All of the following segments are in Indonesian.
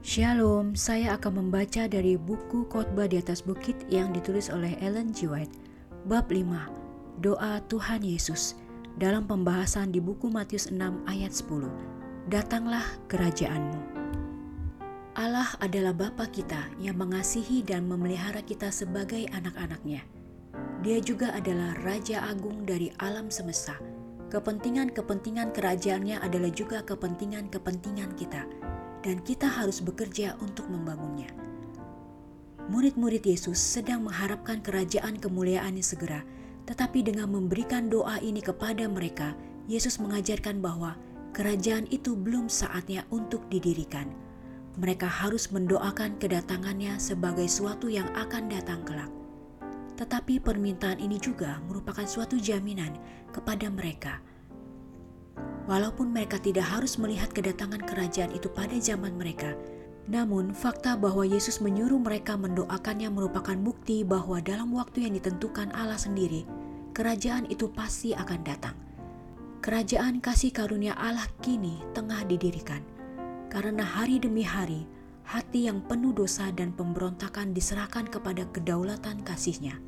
Shalom, saya akan membaca dari buku Khotbah di atas Bukit yang ditulis oleh Ellen G. White, bab 5, Doa Tuhan Yesus, dalam pembahasan di buku Matius 6 ayat 10. Datanglah kerajaanmu. Allah adalah Bapa kita yang mengasihi dan memelihara kita sebagai anak-anaknya. Dia juga adalah Raja Agung dari alam semesta. Kepentingan-kepentingan kerajaannya adalah juga kepentingan-kepentingan kita dan kita harus bekerja untuk membangunnya. Murid-murid Yesus sedang mengharapkan kerajaan kemuliaannya segera, tetapi dengan memberikan doa ini kepada mereka, Yesus mengajarkan bahwa kerajaan itu belum saatnya untuk didirikan. Mereka harus mendoakan kedatangannya sebagai suatu yang akan datang kelak. Tetapi permintaan ini juga merupakan suatu jaminan kepada mereka Walaupun mereka tidak harus melihat kedatangan kerajaan itu pada zaman mereka, namun fakta bahwa Yesus menyuruh mereka mendoakannya merupakan bukti bahwa dalam waktu yang ditentukan Allah sendiri, kerajaan itu pasti akan datang. Kerajaan kasih karunia Allah kini tengah didirikan, karena hari demi hari hati yang penuh dosa dan pemberontakan diserahkan kepada kedaulatan kasihnya.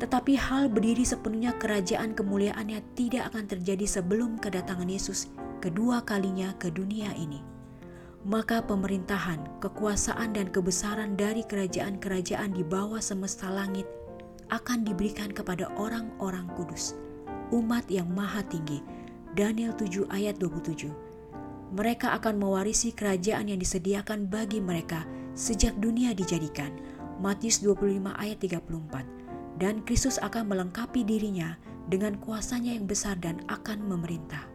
Tetapi hal berdiri sepenuhnya kerajaan kemuliaannya tidak akan terjadi sebelum kedatangan Yesus kedua kalinya ke dunia ini. Maka pemerintahan, kekuasaan dan kebesaran dari kerajaan-kerajaan di bawah semesta langit akan diberikan kepada orang-orang kudus, umat yang maha tinggi. Daniel 7 ayat 27. Mereka akan mewarisi kerajaan yang disediakan bagi mereka sejak dunia dijadikan. Matius 25 ayat 34 dan Kristus akan melengkapi dirinya dengan kuasanya yang besar dan akan memerintah.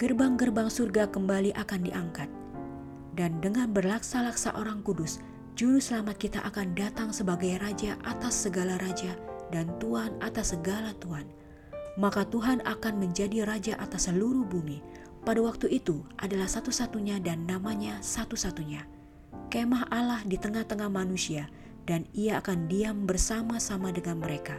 Gerbang-gerbang surga kembali akan diangkat, dan dengan berlaksa-laksa orang kudus, Juru Selamat kita akan datang sebagai Raja atas segala Raja dan Tuhan atas segala Tuhan. Maka Tuhan akan menjadi Raja atas seluruh bumi. Pada waktu itu adalah satu-satunya dan namanya satu-satunya. Kemah Allah di tengah-tengah manusia, dan ia akan diam bersama-sama dengan mereka.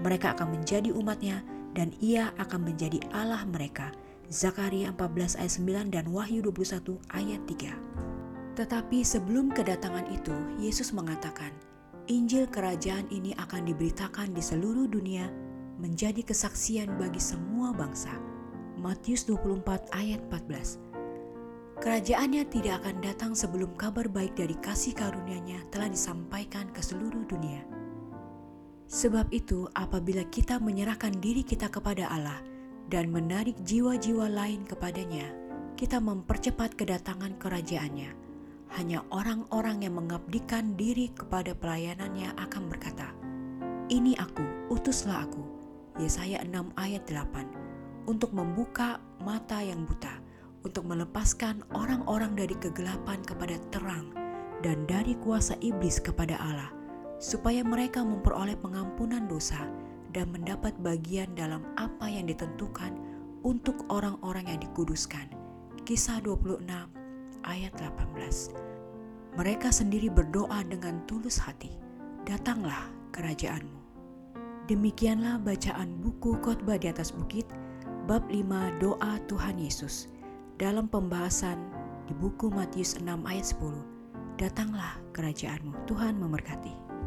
Mereka akan menjadi umatnya dan ia akan menjadi Allah mereka. Zakaria 14 ayat 9 dan Wahyu 21 ayat 3. Tetapi sebelum kedatangan itu, Yesus mengatakan, Injil kerajaan ini akan diberitakan di seluruh dunia menjadi kesaksian bagi semua bangsa. Matius 24 ayat 14 Kerajaannya tidak akan datang sebelum kabar baik dari kasih karunia-Nya telah disampaikan ke seluruh dunia. Sebab itu, apabila kita menyerahkan diri kita kepada Allah dan menarik jiwa-jiwa lain kepadanya, kita mempercepat kedatangan kerajaannya. Hanya orang-orang yang mengabdikan diri kepada pelayanannya akan berkata, Ini aku, utuslah aku. Yesaya 6 ayat 8 Untuk membuka mata yang buta, untuk melepaskan orang-orang dari kegelapan kepada terang dan dari kuasa iblis kepada Allah, supaya mereka memperoleh pengampunan dosa dan mendapat bagian dalam apa yang ditentukan untuk orang-orang yang dikuduskan. Kisah 26 ayat 18 Mereka sendiri berdoa dengan tulus hati, Datanglah kerajaanmu. Demikianlah bacaan buku khotbah di atas bukit, bab 5 doa Tuhan Yesus dalam pembahasan di buku Matius 6 ayat 10. Datanglah kerajaanmu. Tuhan memberkati.